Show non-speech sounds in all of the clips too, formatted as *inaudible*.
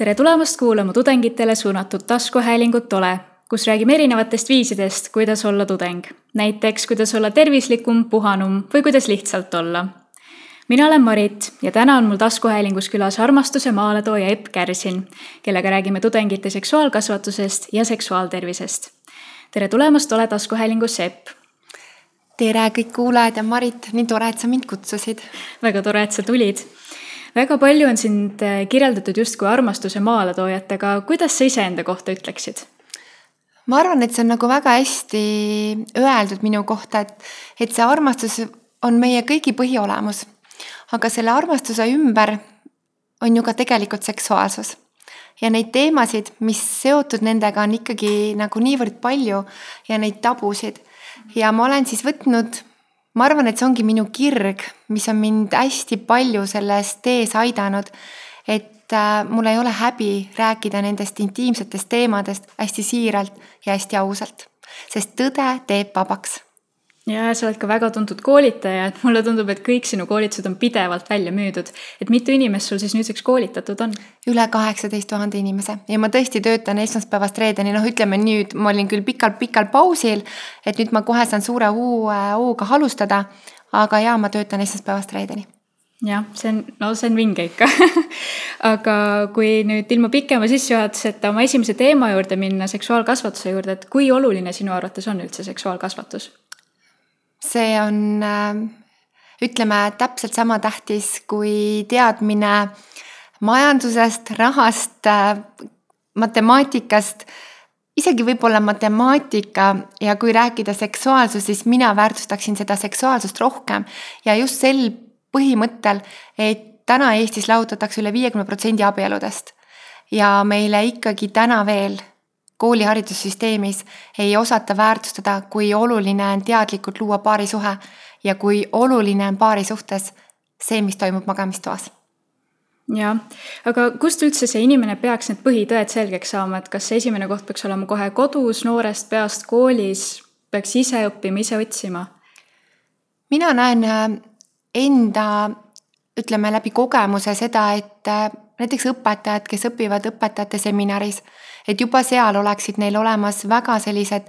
tere tulemast kuulama tudengitele suunatud taskuhäälingut Ole, kus räägime erinevatest viisidest, kuidas olla tudeng. näiteks, kuidas olla tervislikum, puhanum või kuidas lihtsalt olla. mina olen Marit ja täna on mul taskuhäälingus külas armastuse maaletooja Epp Kärsin, kellega räägime tudengite seksuaalkasvatusest ja seksuaaltervisest. tere tulemast Ole taskuhäälingusse, Epp tere kõik kuulajad ja Marit, nii tore, et sa mind kutsusid. väga tore, et sa tulid väga palju on sind äh, kirjeldatud justkui armastuse maaletoojat, aga kuidas sa iseenda kohta ütleksid? ma arvan, et see on nagu väga hästi öeldud minu kohta, et, et see armastus on meie kõigi põhiolemus. aga selle armastuse ümber on ju ka tegelikult seksuaalsus. ja neid teemasid, mis seotud nendega on ikkagi nagu niivõrd palju ja neid tabusid. ja ma olen siis võtnud ma arvan, et see ongi minu kirg, mis on mind hästi palju selles tees aidanud. et äh, mul ei ole häbi rääkida nendest intiimsetest teemadest hästi siiralt ja hästi ausalt, sest tõde teeb vabaks ja sa oled ka väga tuntud koolitaja, et mulle tundub, et kõik sinu koolitused on pidevalt välja müüdud. et mitu inimest sul siis nüüdseks koolitatud on? üle kaheksateist tuhande inimese ja ma tõesti töötan esmaspäevast reedeni, noh, ütleme nüüd ma olin küll pikalt-pikalt pausil, et nüüd ma kohe saan suure uue hooga alustada. aga jaa, ma töötan esmaspäevast reedeni jah, see on, no see on vinge ikka *laughs* aga kui nüüd ilma pikema sissejuhatuseta oma esimese teema juurde minna, seksuaalkasvatuse juurde, et kui oluline sinu arvates on üldse seksuaalkasvatus? See on äh, ütleme täpselt sama tähtis kui teadmine majandusest, rahast, äh, matemaatikast, isegi võib-olla matemaatika ja kui rääkida seksuaalsus, siis mina väärtustaksin seda seksuaalsust rohkem. Ja just sel põhimõttel, et täna Eestis lahutatakse üle viiekümne protsendi abieludest. Ja meile ikkagi täna veel kooliharidussüsteemis ei osata väärtustada, kui oluline on teadlikult luua paarisuhe ja kui oluline on paari suhtes see, mis toimub magamistoas. Jah, aga kust üldse see inimene peaks need põhitõed selgeks saama, et kas see esimene koht peaks olema kohe kodus, noorest peast koolis, peaks ise õppima, ise otsima? mina näen äh, enda, ütleme läbi kogemuse seda, et äh, näiteks õpetajad, kes õpivad õpetajate seminaris et juba seal oleksid neil olemas väga sellised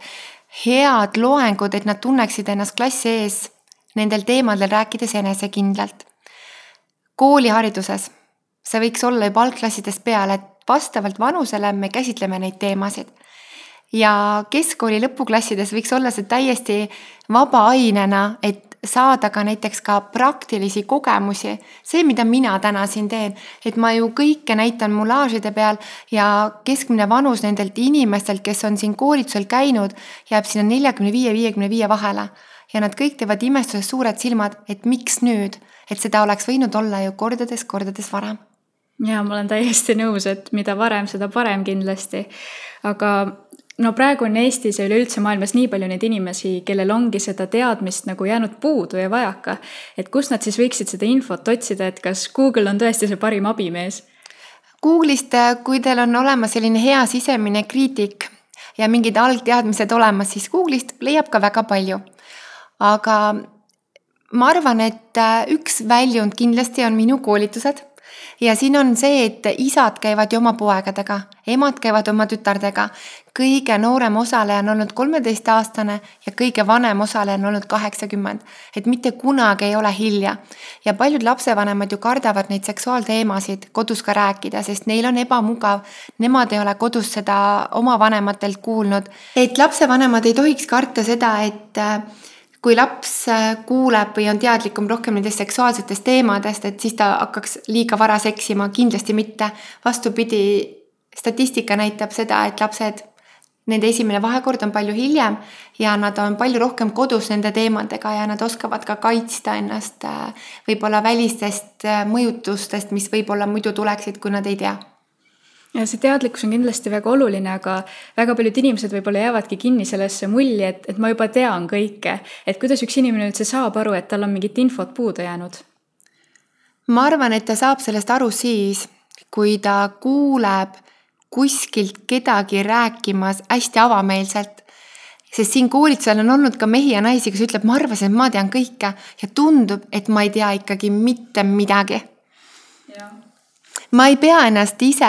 head loengud, et nad tunneksid ennast klassi ees nendel teemadel rääkides enesekindlalt. koolihariduses, see võiks olla juba algklassidest peale, et vastavalt vanusele me käsitleme neid teemasid. ja keskkooli lõpuklassides võiks olla see täiesti vaba ainena, et saada ka näiteks ka praktilisi kogemusi. see, mida mina täna siin teen, et ma ju kõike näitan mulaažide peal ja keskmine vanus nendelt inimestelt, kes on siin koolitusel käinud, jääb sinna neljakümne viie, viiekümne viie vahele. ja nad kõik teevad imestuses suured silmad, et miks nüüd, et seda oleks võinud olla ju kordades-kordades varem ja ma olen täiesti nõus, et mida varem, seda parem kindlasti. aga no praegu on Eestis ja üleüldse maailmas nii palju neid inimesi, kellel ongi seda teadmist nagu jäänud puudu ja vajaka. et kust nad siis võiksid seda infot otsida, et kas Google on tõesti see parim abimees? Google'ist, kui teil on olemas selline hea sisemine kriitik ja mingid algteadmised olemas, siis Google'ist leiab ka väga palju. aga ma arvan, et üks väljund kindlasti on minu koolitused ja siin on see, et isad käivad ju oma poegadega, emad käivad oma tütardega. kõige noorem osaleja on olnud kolmeteistaastane ja kõige vanem osaleja on olnud kaheksakümmend. et mitte kunagi ei ole hilja. ja paljud lapsevanemad ju kardavad neid seksuaalteemasid kodus ka rääkida, sest neil on ebamugav. Nemad ei ole kodus seda oma vanematelt kuulnud. et lapsevanemad ei tohiks karta seda, et kui laps äh, kuuleb või on teadlikum rohkem nendest seksuaalsetest teemadest, et siis ta hakkaks liiga vara seksima, kindlasti mitte. vastupidi, statistika näitab seda, et lapsed, nende esimene vahekord on palju hiljem ja nad on palju rohkem kodus nende teemadega ja nad oskavad ka kaitsta ennast äh, võib-olla välistest äh, mõjutustest, mis võib-olla muidu tuleksid, kui nad ei tea ja see teadlikkus on kindlasti väga oluline, aga väga paljud inimesed võib-olla jäävadki kinni sellesse mulli, et, et ma juba tean kõike. et kuidas üks inimene üldse saab aru, et tal on mingit infot puudu jäänud? ma arvan, et ta saab sellest aru siis, kui ta kuuleb kuskilt kedagi rääkimas hästi avameelselt. sest siin koolitusel on olnud ka mehi ja naisi, kes ütleb, ma arvasin, et ma tean kõike ja tundub, et ma ei tea ikkagi mitte midagi. ma ei pea ennast ise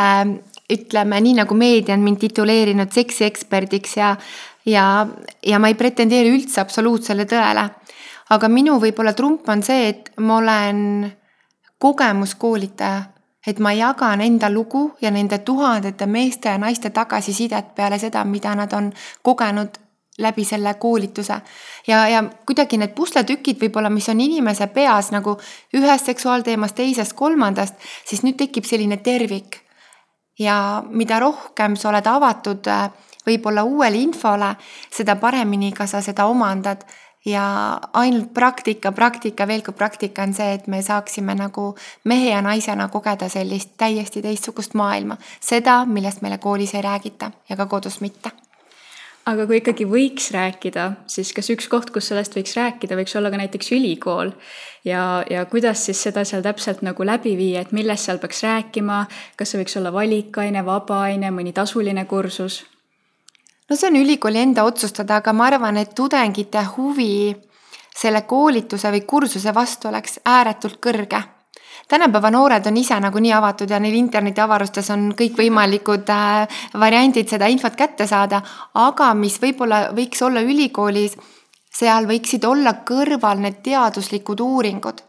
ütleme nii, nagu meedia on mind tituleerinud seksieksperdiks ja, ja, ja ma ei pretendeeri üldse absoluutsele tõele. aga minu võib-olla trump on see, et ma olen kogemuskoolitaja et ma jagan enda lugu ja nende tuhandete meeste ja naiste tagasisidet peale seda, mida nad on kogenud läbi selle koolituse. ja, ja kuidagi need pusletükid võib-olla, mis on inimese peas nagu ühest seksuaalteemast, teisest, kolmandast, siis nüüd tekib selline tervik. Ja mida rohkem sa oled avatud äh, võib-olla uuele infole, seda paremini ka sa seda omandad ja ainult praktika, praktika, veel kord praktika on see, et me saaksime nagu mehe ja naisena kogeda sellist täiesti teistsugust maailma. seda, millest meile koolis ei räägita ja ka kodus mitte. Aga kui ikkagi võiks rääkida, siis kas üks koht, kus sellest võiks rääkida, võiks olla ka näiteks ülikool. Ja, ja kuidas siis seda seal täpselt nagu läbi viia, et millest seal peaks rääkima, kas see võiks olla valikaine, vabaaine, mõni tasuline kursus? No see on ülikooli enda otsustada, aga ma arvan, et tudengite huvi selle koolituse või kursuse vastu oleks ääretult kõrge. Tänapäeva noored on ise nagunii avatud ja neil internetiavarustes on kõikvõimalikud äh, variandid seda infot kätte saada, aga mis võib-olla võiks olla ülikoolis, seal võiksid olla kõrval need teaduslikud uuringud.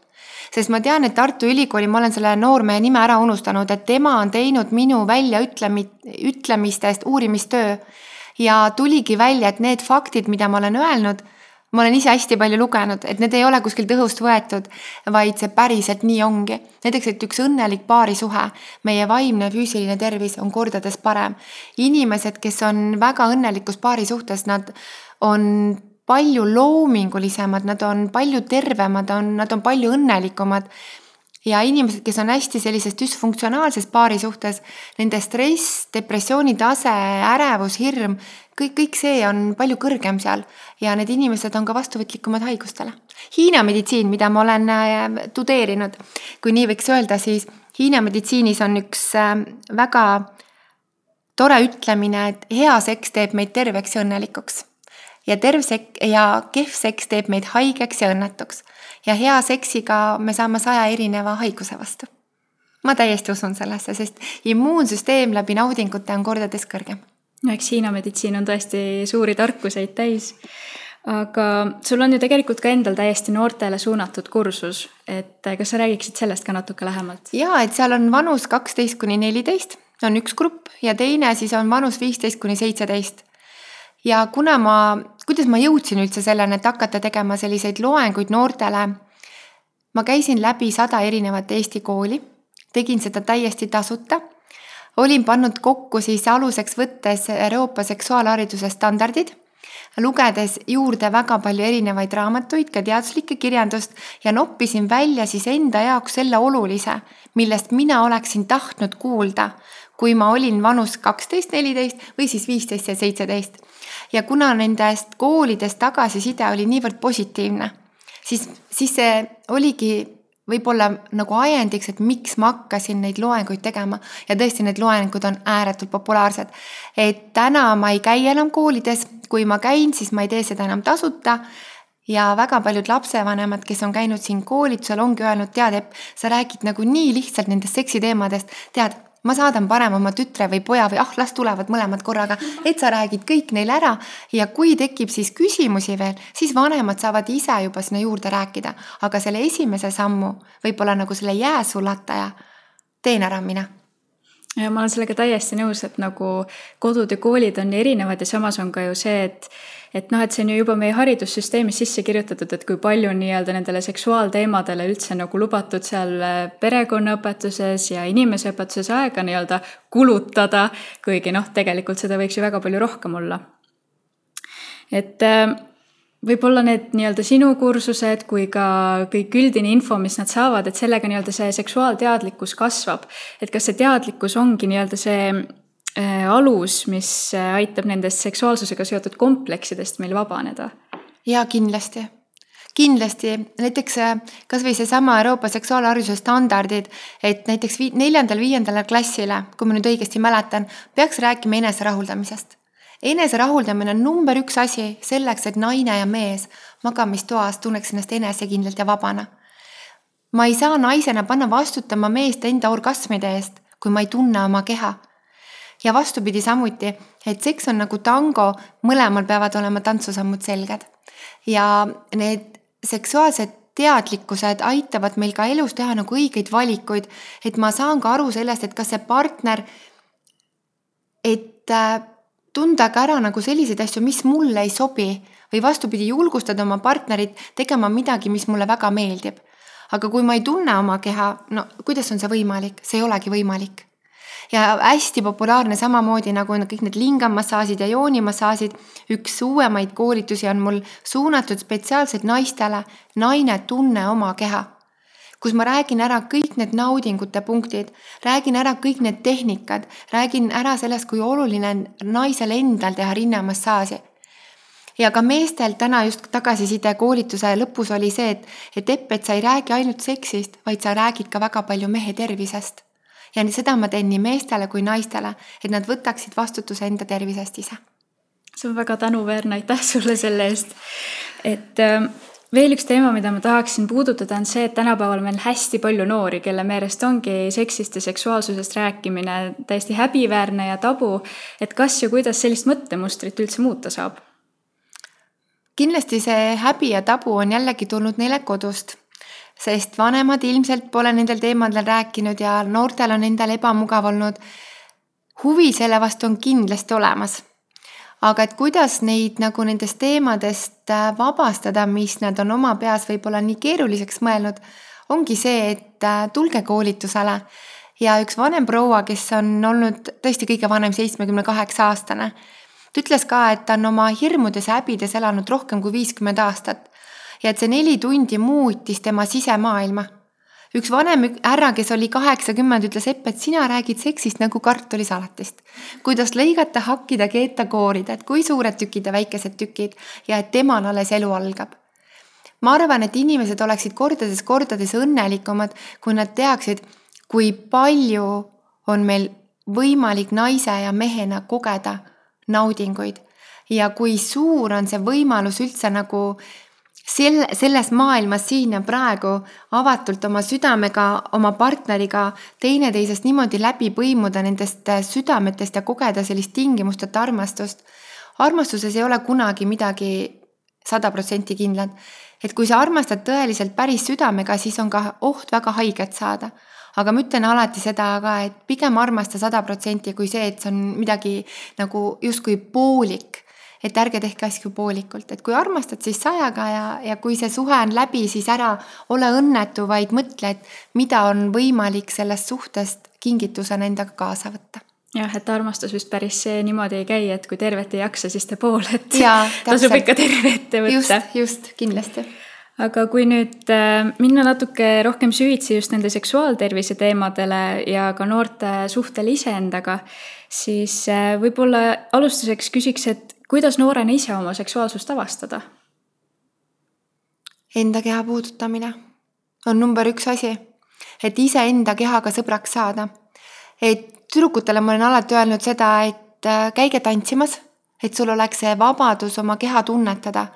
Sest ma tean, et Tartu Ülikooli, ma olen selle noormehe nime ära unustanud, et tema on teinud minu väljaütlemi-, ütlemistest uurimistöö. Ja tuligi välja, et need faktid, mida ma olen öelnud, ma olen ise hästi palju lugenud, et need ei ole kuskilt õhust võetud, vaid see päriselt nii ongi. näiteks, et üks õnnelik paarisuhe, meie vaimne ja füüsiline tervis on kordades parem. inimesed, kes on väga õnnelikus paarisuhtes, nad on palju loomingulisemad, nad on palju tervemad, on, nad on palju õnnelikumad ja inimesed, kes on hästi sellises düsfunktsionaalses paari suhtes, nende stress, depressiooni tase, ärevus, hirm, kõik, kõik see on palju kõrgem seal ja need inimesed on ka vastuvõtlikumad haigustele. Hiina meditsiin, mida ma olen äh, tudeerinud, kui nii võiks öelda, siis Hiina meditsiinis on üks äh, väga tore ütlemine, et hea seks teeb meid terveks ja õnnelikuks. ja terv sek- ja kehv seks teeb meid haigeks ja õnnetuks ja hea seksiga me saame saja erineva haiguse vastu. ma täiesti usun sellesse, sest immuunsüsteem läbi naudingute on kordades kõrgem. No eks Hiina meditsiin on tõesti suuri tarkuseid täis. aga sul on ju tegelikult ka endal täiesti noortele suunatud kursus, et kas sa räägiksid sellest ka natuke lähemalt? ja, et seal on vanus kaksteist kuni neliteist on üks grupp ja teine siis on vanus viisteist kuni seitseteist ja kuna ma, kuidas ma jõudsin üldse selleni, et hakata tegema selliseid loenguid noortele. ma käisin läbi sada erinevat Eesti kooli, tegin seda täiesti tasuta. Olin pannud kokku siis aluseks võttes Euroopa seksuaalhariduse standardid lugedes juurde väga palju erinevaid raamatuid, ka teaduslikke kirjandust ja noppisin välja siis enda jaoks selle olulise, millest mina oleksin tahtnud kuulda, kui ma olin vanus kaksteist, neliteist või siis viisteist ja seitseteist. Ja kuna nendest koolidest tagasiside oli niivõrd positiivne, siis, siis see oligi võib-olla nagu ajendiks, et miks ma hakkasin neid loenguid tegema. Ja tõesti, need loengud on ääretult populaarsed. et täna ma ei käi enam koolides, kui ma käin, siis ma ei tee seda enam tasuta. Ja väga paljud lapsevanemad, kes on käinud siin koolitusel, ongi öelnud, tead, Epp, sa räägid nagu nii lihtsalt nendest seksiteemadest, tead, ma saadan parem oma tütre või poja või ah, las tulevad mõlemad korraga, et sa räägid kõik neile ära. Ja kui tekib siis küsimusi veel, siis vanemad saavad ise juba sinna juurde rääkida, aga selle esimese sammu, võib-olla nagu selle jääsulataja, teen ära mina ja ma olen sellega täiesti nõus, et nagu kodud ja koolid on nii erinevad ja samas on ka ju see, et et noh, et see on ju juba meie haridussüsteemis sisse kirjutatud, et kui palju nii-öelda nendele seksuaalteemadele üldse nagu lubatud seal äh, perekonnaõpetuses ja inimeseõpetuses aega nii-öelda kulutada, kuigi noh, tegelikult seda võiks ju väga palju rohkem olla. et äh, võib-olla need nii-öelda sinu kursused kui ka kõik üldine info, mis nad saavad, et sellega nii-öelda see seksuaalteadlikkus kasvab. et kas see teadlikkus ongi nii-öelda see Äh, alus, mis äh, aitab nendest seksuaalsusega seotud kompleksidest meil vabaneda? jaa, kindlasti kindlasti, näiteks äh, kasvõi seesama Euroopa seksuaalhariduse standardid, et näiteks vii-, neljandal-viiendale klassile, kui ma nüüd õigesti mäletan, peaks rääkima eneserahuldamisest. Eneserahuldamine on number üks asi selleks, et naine ja mees magamistoas tunneks ennast enesekindlalt ja vabana. ma ei saa naisena panna vastutama meest enda orgasmide eest, kui ma ei tunne oma keha ja vastupidi samuti, et seks on nagu tango, mõlemal peavad olema tantsusammud selged. ja need seksuaalsed teadlikkused aitavad meil ka elus teha nagu õigeid valikuid, et ma saan ka aru sellest, et kas see partner, et äh, tunda ka ära nagu selliseid asju, mis mulle ei sobi. Või vastupidi, julgustada oma partnerit tegema midagi, mis mulle väga meeldib. aga kui ma ei tunne oma keha, no kuidas on see võimalik, see ei olegi võimalik. Ja hästi populaarne samamoodi nagu on kõik need lingamassaažid ja joonimassaažid. üks uuemaid koolitusi on mul suunatud spetsiaalselt naistele, naine tunne oma keha kus ma räägin ära kõik need naudingute punktid, räägin ära kõik need tehnikad, räägin ära sellest, kui oluline on naisel endal teha rinnamassaaži. ja ka meestel täna just tagasiside koolituse lõpus oli see, et, et Epp, et sa ei räägi ainult seksist, vaid sa räägid ka väga palju mehe tervisest ja seda ma teen nii meestele kui naistele, et nad võtaksid vastutuse enda tervise eest ise. see on väga tänuväärne, aitäh sulle selle eest. et äh, veel üks teema, mida ma tahaksin puudutada, on see, et tänapäeval meil hästi palju noori, kelle meelest ongi seksist ja seksuaalsusest rääkimine täiesti häbiväärne ja tabu. et kas ja kuidas sellist mõttemustrit üldse muuta saab? kindlasti see häbi ja tabu on jällegi tulnud neile kodust sest vanemad ilmselt pole nendel teemadel rääkinud ja noortel on endal ebamugav olnud. huvi selle vastu on kindlasti olemas. Aga et kuidas neid nagu nendest teemadest äh, vabastada, mis nad on oma peas võib-olla nii keeruliseks mõelnud, ongi see, et äh, tulge koolitusele ja üks vanem proua, kes on olnud tõesti kõige vanem, seitsmekümne kaheksa aastane, ta ütles ka, et ta on oma hirmudes ja häbides elanud rohkem kui viiskümmend aastat ja et see neli tundi muutis tema sisemaailma. Üks vanem härra, kes oli kaheksakümmend, ütles Epp, et sina räägid seksist nagu kartulisalatist. kuidas lõigata, hakkida, keeta, koorida, et kui suured tükid ja väikesed tükid ja et temal alles elu algab ma arvan, et inimesed oleksid kordades-kordades õnnelikumad, kui nad teaksid, kui palju on meil võimalik naise ja mehena kogeda naudinguid ja kui suur on see võimalus üldse nagu sel-, selles maailmas siin ja praegu avatult oma südamega, oma partneriga teineteisest niimoodi läbi põimuda nendest äh, südametest ja kogeda sellist tingimusteta armastust. armastuses ei ole kunagi midagi sada protsenti kindlat. et kui sa armastad tõeliselt päris südamega, siis on ka oht väga haiget saada. aga ma ütlen alati seda ka, et pigem armasta sada protsenti kui see, et see on midagi nagu justkui poolik et ärge tehke asju poolikult, et kui armastad, siis sajaga ja, ja kui see suhe on läbi, siis ära ole õnnetu, vaid mõtle, et mida on võimalik sellest suhtest kingitusena endaga kaasa võtta. Jah, et armastus vist päris niimoodi ei käi, et kui tervet ei jaksa, siis tee pool, et ja, *laughs* tasub ikka terve ette võtta. just, just, kindlasti. Aga kui nüüd äh, minna natuke rohkem süvitsi just nende seksuaaltervise teemadele ja ka noorte suhtele iseendaga, siis äh, võib-olla alustuseks küsiks, et kuidas noorena ise oma seksuaalsust avastada? Enda keha puudutamine on number üks asi, et iseenda kehaga sõbraks saada. et tüdrukutele ma olen alati öelnud seda, et äh, käige tantsimas, et sul oleks see vabadus oma keha tunnetada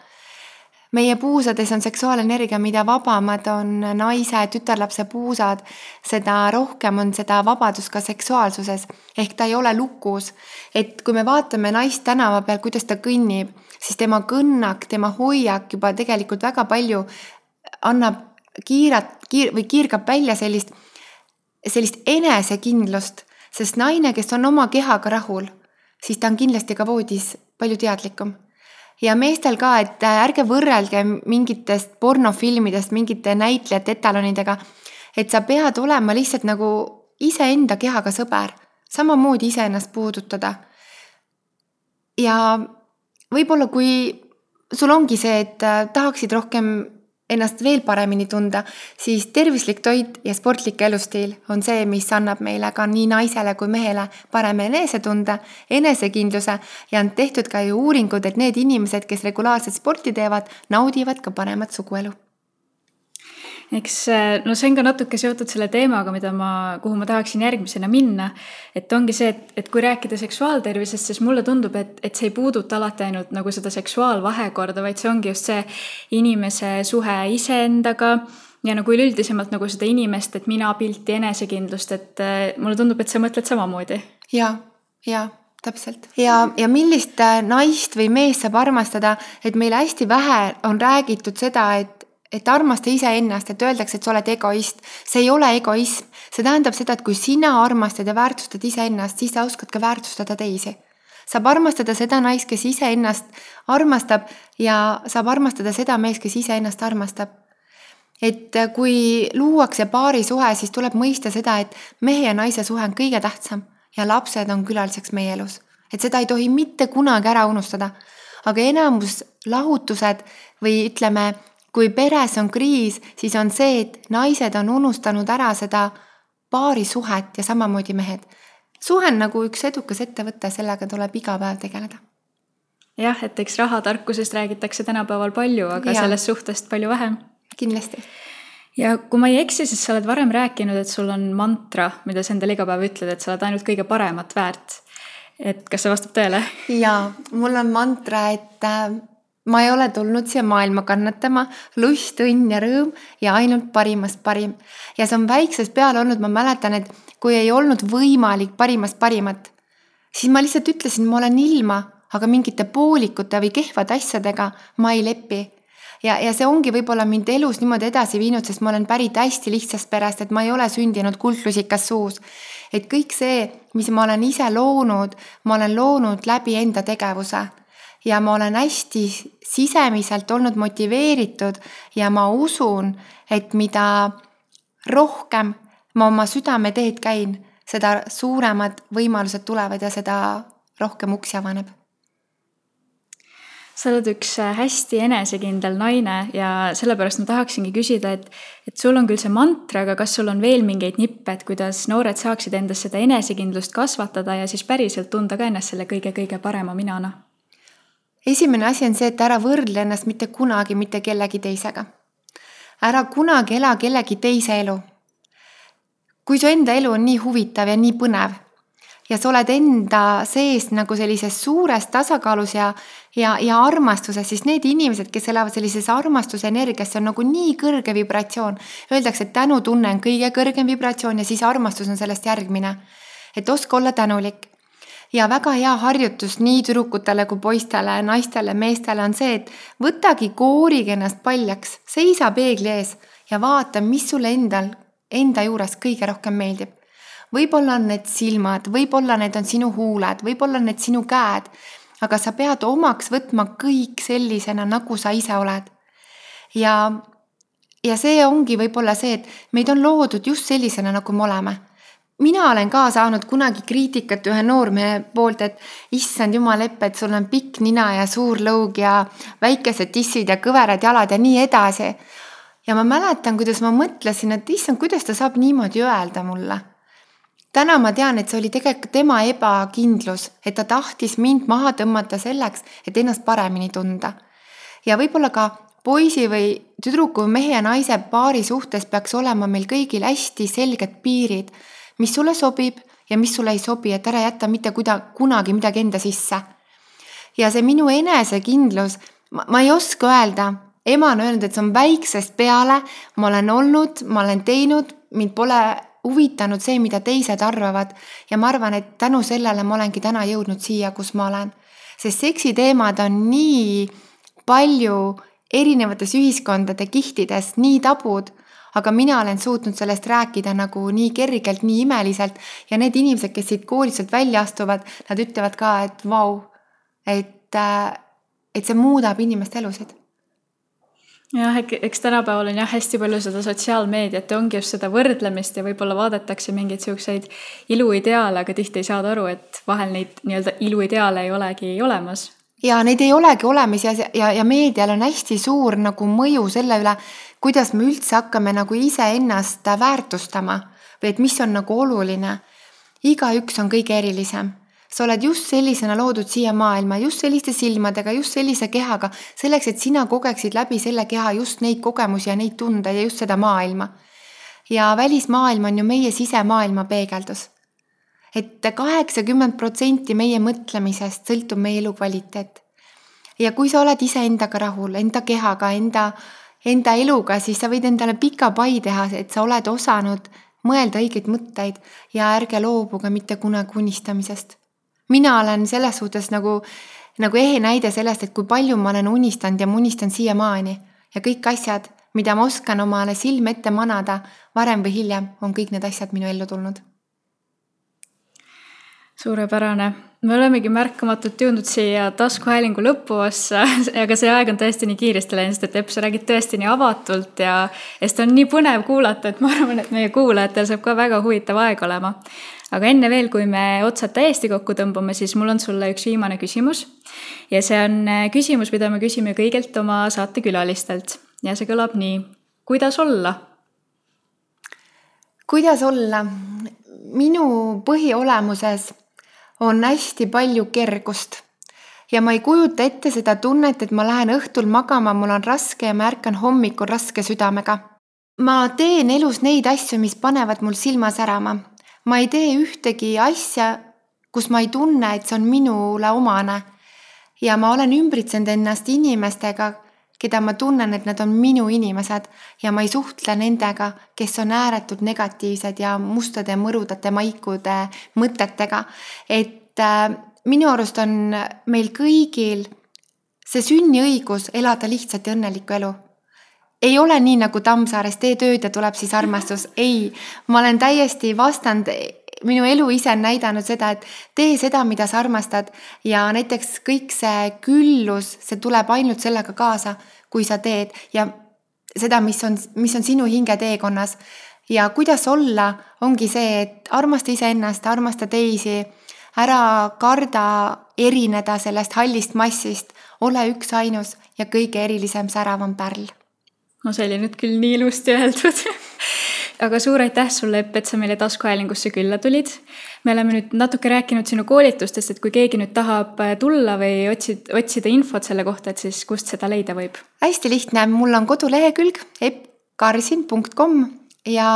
meie puusades on seksuaalenergia, mida vabamad on naise, tütarlapse puusad, seda rohkem on seda vabadust ka seksuaalsuses. ehk ta ei ole lukus. et kui me vaatame naist tänava peal, kuidas ta kõnnib, siis tema kõnnak, tema hoiak juba tegelikult väga palju annab kiirat, kiir- või kiirgab välja sellist, sellist enesekindlust, sest naine, kes on oma kehaga rahul, siis ta on kindlasti ka voodis palju teadlikum ja meestel ka, et äh, ärge võrrelge mingitest pornofilmidest mingite näitlejate etalonidega. et sa pead olema lihtsalt nagu iseenda kehaga sõber, samamoodi iseennast puudutada. ja võib-olla, kui sul ongi see, et äh, tahaksid rohkem ennast veel paremini tunda, siis tervislik toit ja sportlik elustiil on see, mis annab meile ka nii naisele kui mehele parema enesetunde, enesekindluse ja on tehtud ka ju uuringud, et need inimesed, kes regulaarselt sporti teevad, naudivad ka paremat suguelu eks äh, no see on ka natuke seotud selle teemaga, mida ma, kuhu ma tahaksin järgmisena minna. et ongi see, et, et kui rääkida seksuaaltervisest, siis mulle tundub, et, et see ei puuduta alati ainult nagu seda seksuaalvahekorda, vaid see ongi just see inimese suhe iseendaga ja nagu üleüldisemalt nagu seda inimest, et mina pilti, enesekindlust, et äh, mulle tundub, et sa mõtled samamoodi. jaa, jaa, täpselt. ja, ja millist äh, naist või meest saab armastada, et meil hästi vähe on räägitud seda, et, et armasta iseennast, et öeldakse, et sa oled egoist. see ei ole egoism, see tähendab seda, et kui sina armastad ja väärtustad iseennast, siis sa oskad ka väärtustada teisi saab armastada seda naist, kes iseennast armastab ja saab armastada seda meest, kes iseennast armastab et äh, kui luuakse paarisuhe, siis tuleb mõista seda, et mehe ja naise suhe on kõige tähtsam ja lapsed on külaliseks meie elus. et seda ei tohi mitte kunagi ära unustada. aga enamus lahutused või ütleme, kui peres on kriis, siis on see, et naised on unustanud ära seda paarisuhet ja samamoodi mehed. suhe on nagu üks edukas ettevõte, sellega tuleb iga päev tegeleda jah, et eks rahatarkusest räägitakse tänapäeval palju, aga ja. sellest suhtest palju vähem kindlasti. ja kui ma ei eksi, siis sa oled varem rääkinud, et sul on mantra, mida sa endale iga päev ütled, et sa oled ainult kõige paremat väärt. et kas see vastab tõele? jaa, mul on mantra, et äh, ma ei ole tulnud siia maailma kannatama, lust, õnn ja rõõm ja ainult parimast parim. ja see on väiksest peale olnud, ma mäletan, et kui ei olnud võimalik parimast parimat, siis ma lihtsalt ütlesin, ma olen ilma, aga mingite poolikute või kehvade asjadega ma ei lepi ja, ja see ongi võib-olla mind elus niimoodi edasi viinud, sest ma olen pärit hästi lihtsast perest, et ma ei ole sündinud kuldlusikas suus. et kõik see, mis ma olen ise loonud, ma olen loonud läbi enda tegevuse ja ma olen hästi sisemiselt olnud motiveeritud ja ma usun, et mida rohkem ma oma südameteed käin, seda suuremad võimalused tulevad ja seda rohkem uksi avaneb sa oled üks äh, hästi enesekindel naine ja sellepärast ma tahaksingi küsida, et, et sul on küll see mantra, aga kas sul on veel mingeid nippe, et kuidas noored saaksid endas seda enesekindlust kasvatada ja siis päriselt tunda ka ennast selle kõige-kõige parema minana? Esimene asi on see, et ära võrdle ennast mitte kunagi mitte kellegi teisega. ära kunagi ela kellegi teise elu. kui su enda elu on nii huvitav ja nii põnev ja sa oled enda sees nagu sellises suures tasakaalus ja, ja, ja armastuses, siis need inimesed, kes elavad sellises armastuse energias, see on nagu nii kõrge vibratsioon. Öeldakse, et tänutunne on kõige kõrgem vibratsioon ja siis armastus on sellest järgmine. et oska olla tänulik. Ja väga hea harjutus nii tüdrukutele kui poistele, naistele, meestele on see, et võtagi koorige ennast paljaks, seisa peegli ees ja vaata, mis sulle endal, enda juures kõige rohkem meeldib võib-olla on need silmad, võib-olla need on sinu huuled, võib-olla need sinu käed, aga sa pead omaks võtma kõik sellisena, nagu sa ise oled. ja, ja see ongi võib-olla see, et meid on loodud just sellisena, nagu me oleme mina olen ka saanud kunagi kriitikat ühe noormehe poolt, et issand jumal epp, et sul on pikk nina ja suur lõug ja väikesed tissid ja kõverad jalad ja nii edasi. ja ma mäletan, kuidas ma mõtlesin, et issand, kuidas ta saab niimoodi öelda mulle täna ma tean, et see oli tegelikult tema ebakindlus, et ta tahtis mind maha tõmmata selleks, et ennast paremini tunda. ja võib-olla ka poisi või tüdruku, mehe ja naise paari suhtes peaks olema meil kõigil hästi selged piirid, mis sulle sobib ja mis sulle ei sobi, et ära jäta mitte kuida-, kunagi midagi enda sisse. ja see minu enesekindlus, ma ei oska öelda, ema on öelnud, et see on väiksest peale, ma olen olnud, ma olen teinud, mind pole huvitanud see, mida teised arvavad ja ma arvan, et tänu sellele ma olengi täna jõudnud siia, kus ma olen. sest seksiteemad on nii palju erinevates ühiskondade kihtides nii tabud, aga mina olen suutnud sellest rääkida nagu nii kergelt, nii imeliselt ja need inimesed, kes siit kooliselt välja astuvad, nad ütlevad ka, et vau, et, äh, et see muudab inimeste elusid jah, eks tänapäeval on jah hästi palju seda sotsiaalmeediat ja ongi just seda võrdlemist ja võib-olla vaadatakse mingeid siukseid iluideaale, aga tihti ei saada aru, et vahel neid nii-öelda iluideaale ei olegi olemas. ja neid ei olegi olemas ja, ja, ja meedial on hästi suur nagu mõju selle üle, kuidas me üldse hakkame nagu iseennast väärtustama või et mis on nagu oluline. igaüks on kõige erilisem sa oled just sellisena loodud siia maailma, just selliste silmadega, just sellise kehaga, selleks, et sina kogeksid läbi selle keha just neid kogemusi ja neid tundeid ja just seda maailma. ja välismaailm on ju meie sisemaailma peegeldus. et kaheksakümmend protsenti meie mõtlemisest sõltub meie elukvaliteet. ja kui sa oled iseendaga rahul, enda kehaga, enda, enda eluga, siis sa võid endale pika pai teha, et sa oled osanud mõelda õigeid mõtteid ja ärge loobuge mitte kunagi unistamisest. Mina olen selles suhtes nagu, nagu ehe näide sellest, et kui palju ma olen unistanud ja ma unistan siiamaani. Ja kõik asjad, mida ma oskan omale silme ette manada, varem või hiljem on kõik need asjad minu ellu tulnud. Suurepärane, me olemegi märkamatult jõudnud siia taskuhäälingu lõpuossa, *laughs* aga see aeg on tõesti nii kiiresti läinud, sest et Epp, sa räägid tõesti nii avatult ja, seda on nii põnev kuulata, et ma arvan, et meie kuulajatel saab ka väga huvitav aeg olema. aga enne veel, kui me otsad täiesti kokku tõmbame, siis mul on sulle üks viimane küsimus. ja see on äh, küsimus, mida me küsime kõigilt oma saatekülalistelt ja see kõlab nii. kuidas olla? kuidas olla? minu põhiolemuses on hästi palju kergust. ja ma ei kujuta ette seda tunnet, et ma lähen õhtul magama, mul on raske ja ma ärkan hommikul raske südamega. ma teen elus neid asju, mis panevad mul silma särama. ma ei tee ühtegi asja, kus ma ei tunne, et see on minule omane. ja ma olen ümbritsenud ennast inimestega, keda ma tunnen, et nad on minu inimesed ja ma ei suhtle nendega, kes on ääretult negatiivsed ja mustade mõrudate maikude mõtetega. et äh, minu arust on meil kõigil see sünniõigus elada lihtsat ja õnnelikku elu ei ole nii nagu Tammsaares, tee tööd ja tuleb siis armastus. *laughs* ei, ma olen täiesti vastand minu elu ise on näidanud seda, et tee seda, mida sa armastad. Ja näiteks kõik see küllus, see tuleb ainult sellega kaasa, kui sa teed. Ja seda, mis on, mis on sinu hingeteekonnas. ja kuidas olla, ongi see, et armasta iseennast, armasta teisi, ära karda erineda sellest hallist massist, ole üksainus ja kõige erilisem säravam pärl. no see oli nüüd küll nii ilusti öeldud *laughs* aga suur aitäh sulle, Epp, et sa meile taskuhäälingusse külla tulid. me oleme nüüd natuke rääkinud sinu koolitustest, et kui keegi nüüd tahab äh, tulla või otsid, otsida infot selle kohta, et siis kust seda leida võib? hästi lihtne, mul on kodulehekülg eppkarsin.com ja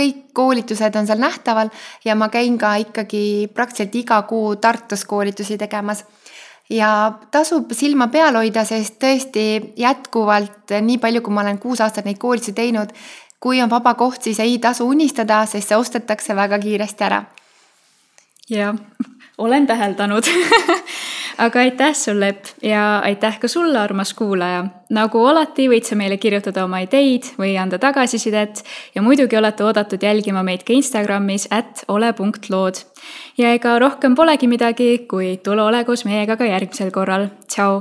kõik koolitused on seal nähtaval ja ma käin ka ikkagi praktiliselt iga kuu Tartus koolitusi tegemas ja tasub silma peal hoida, sest tõesti jätkuvalt nii palju, kui ma olen kuus aastat neid koolitusi teinud, kui on vaba koht, siis ei tasu unistada, sest see ostetakse väga kiiresti ära. jah, olen täheldanud *laughs* aga aitäh sulle, Epp, ja aitäh ka sulle, armas kuulaja. nagu alati, võid sa meile kirjutada oma ideid või anda tagasisidet ja muidugi olete oodatud jälgima meid ka Instagramis, at ole.lood. ja ega rohkem polegi midagi, kui tule ole koos meiega ka järgmisel korral. tšau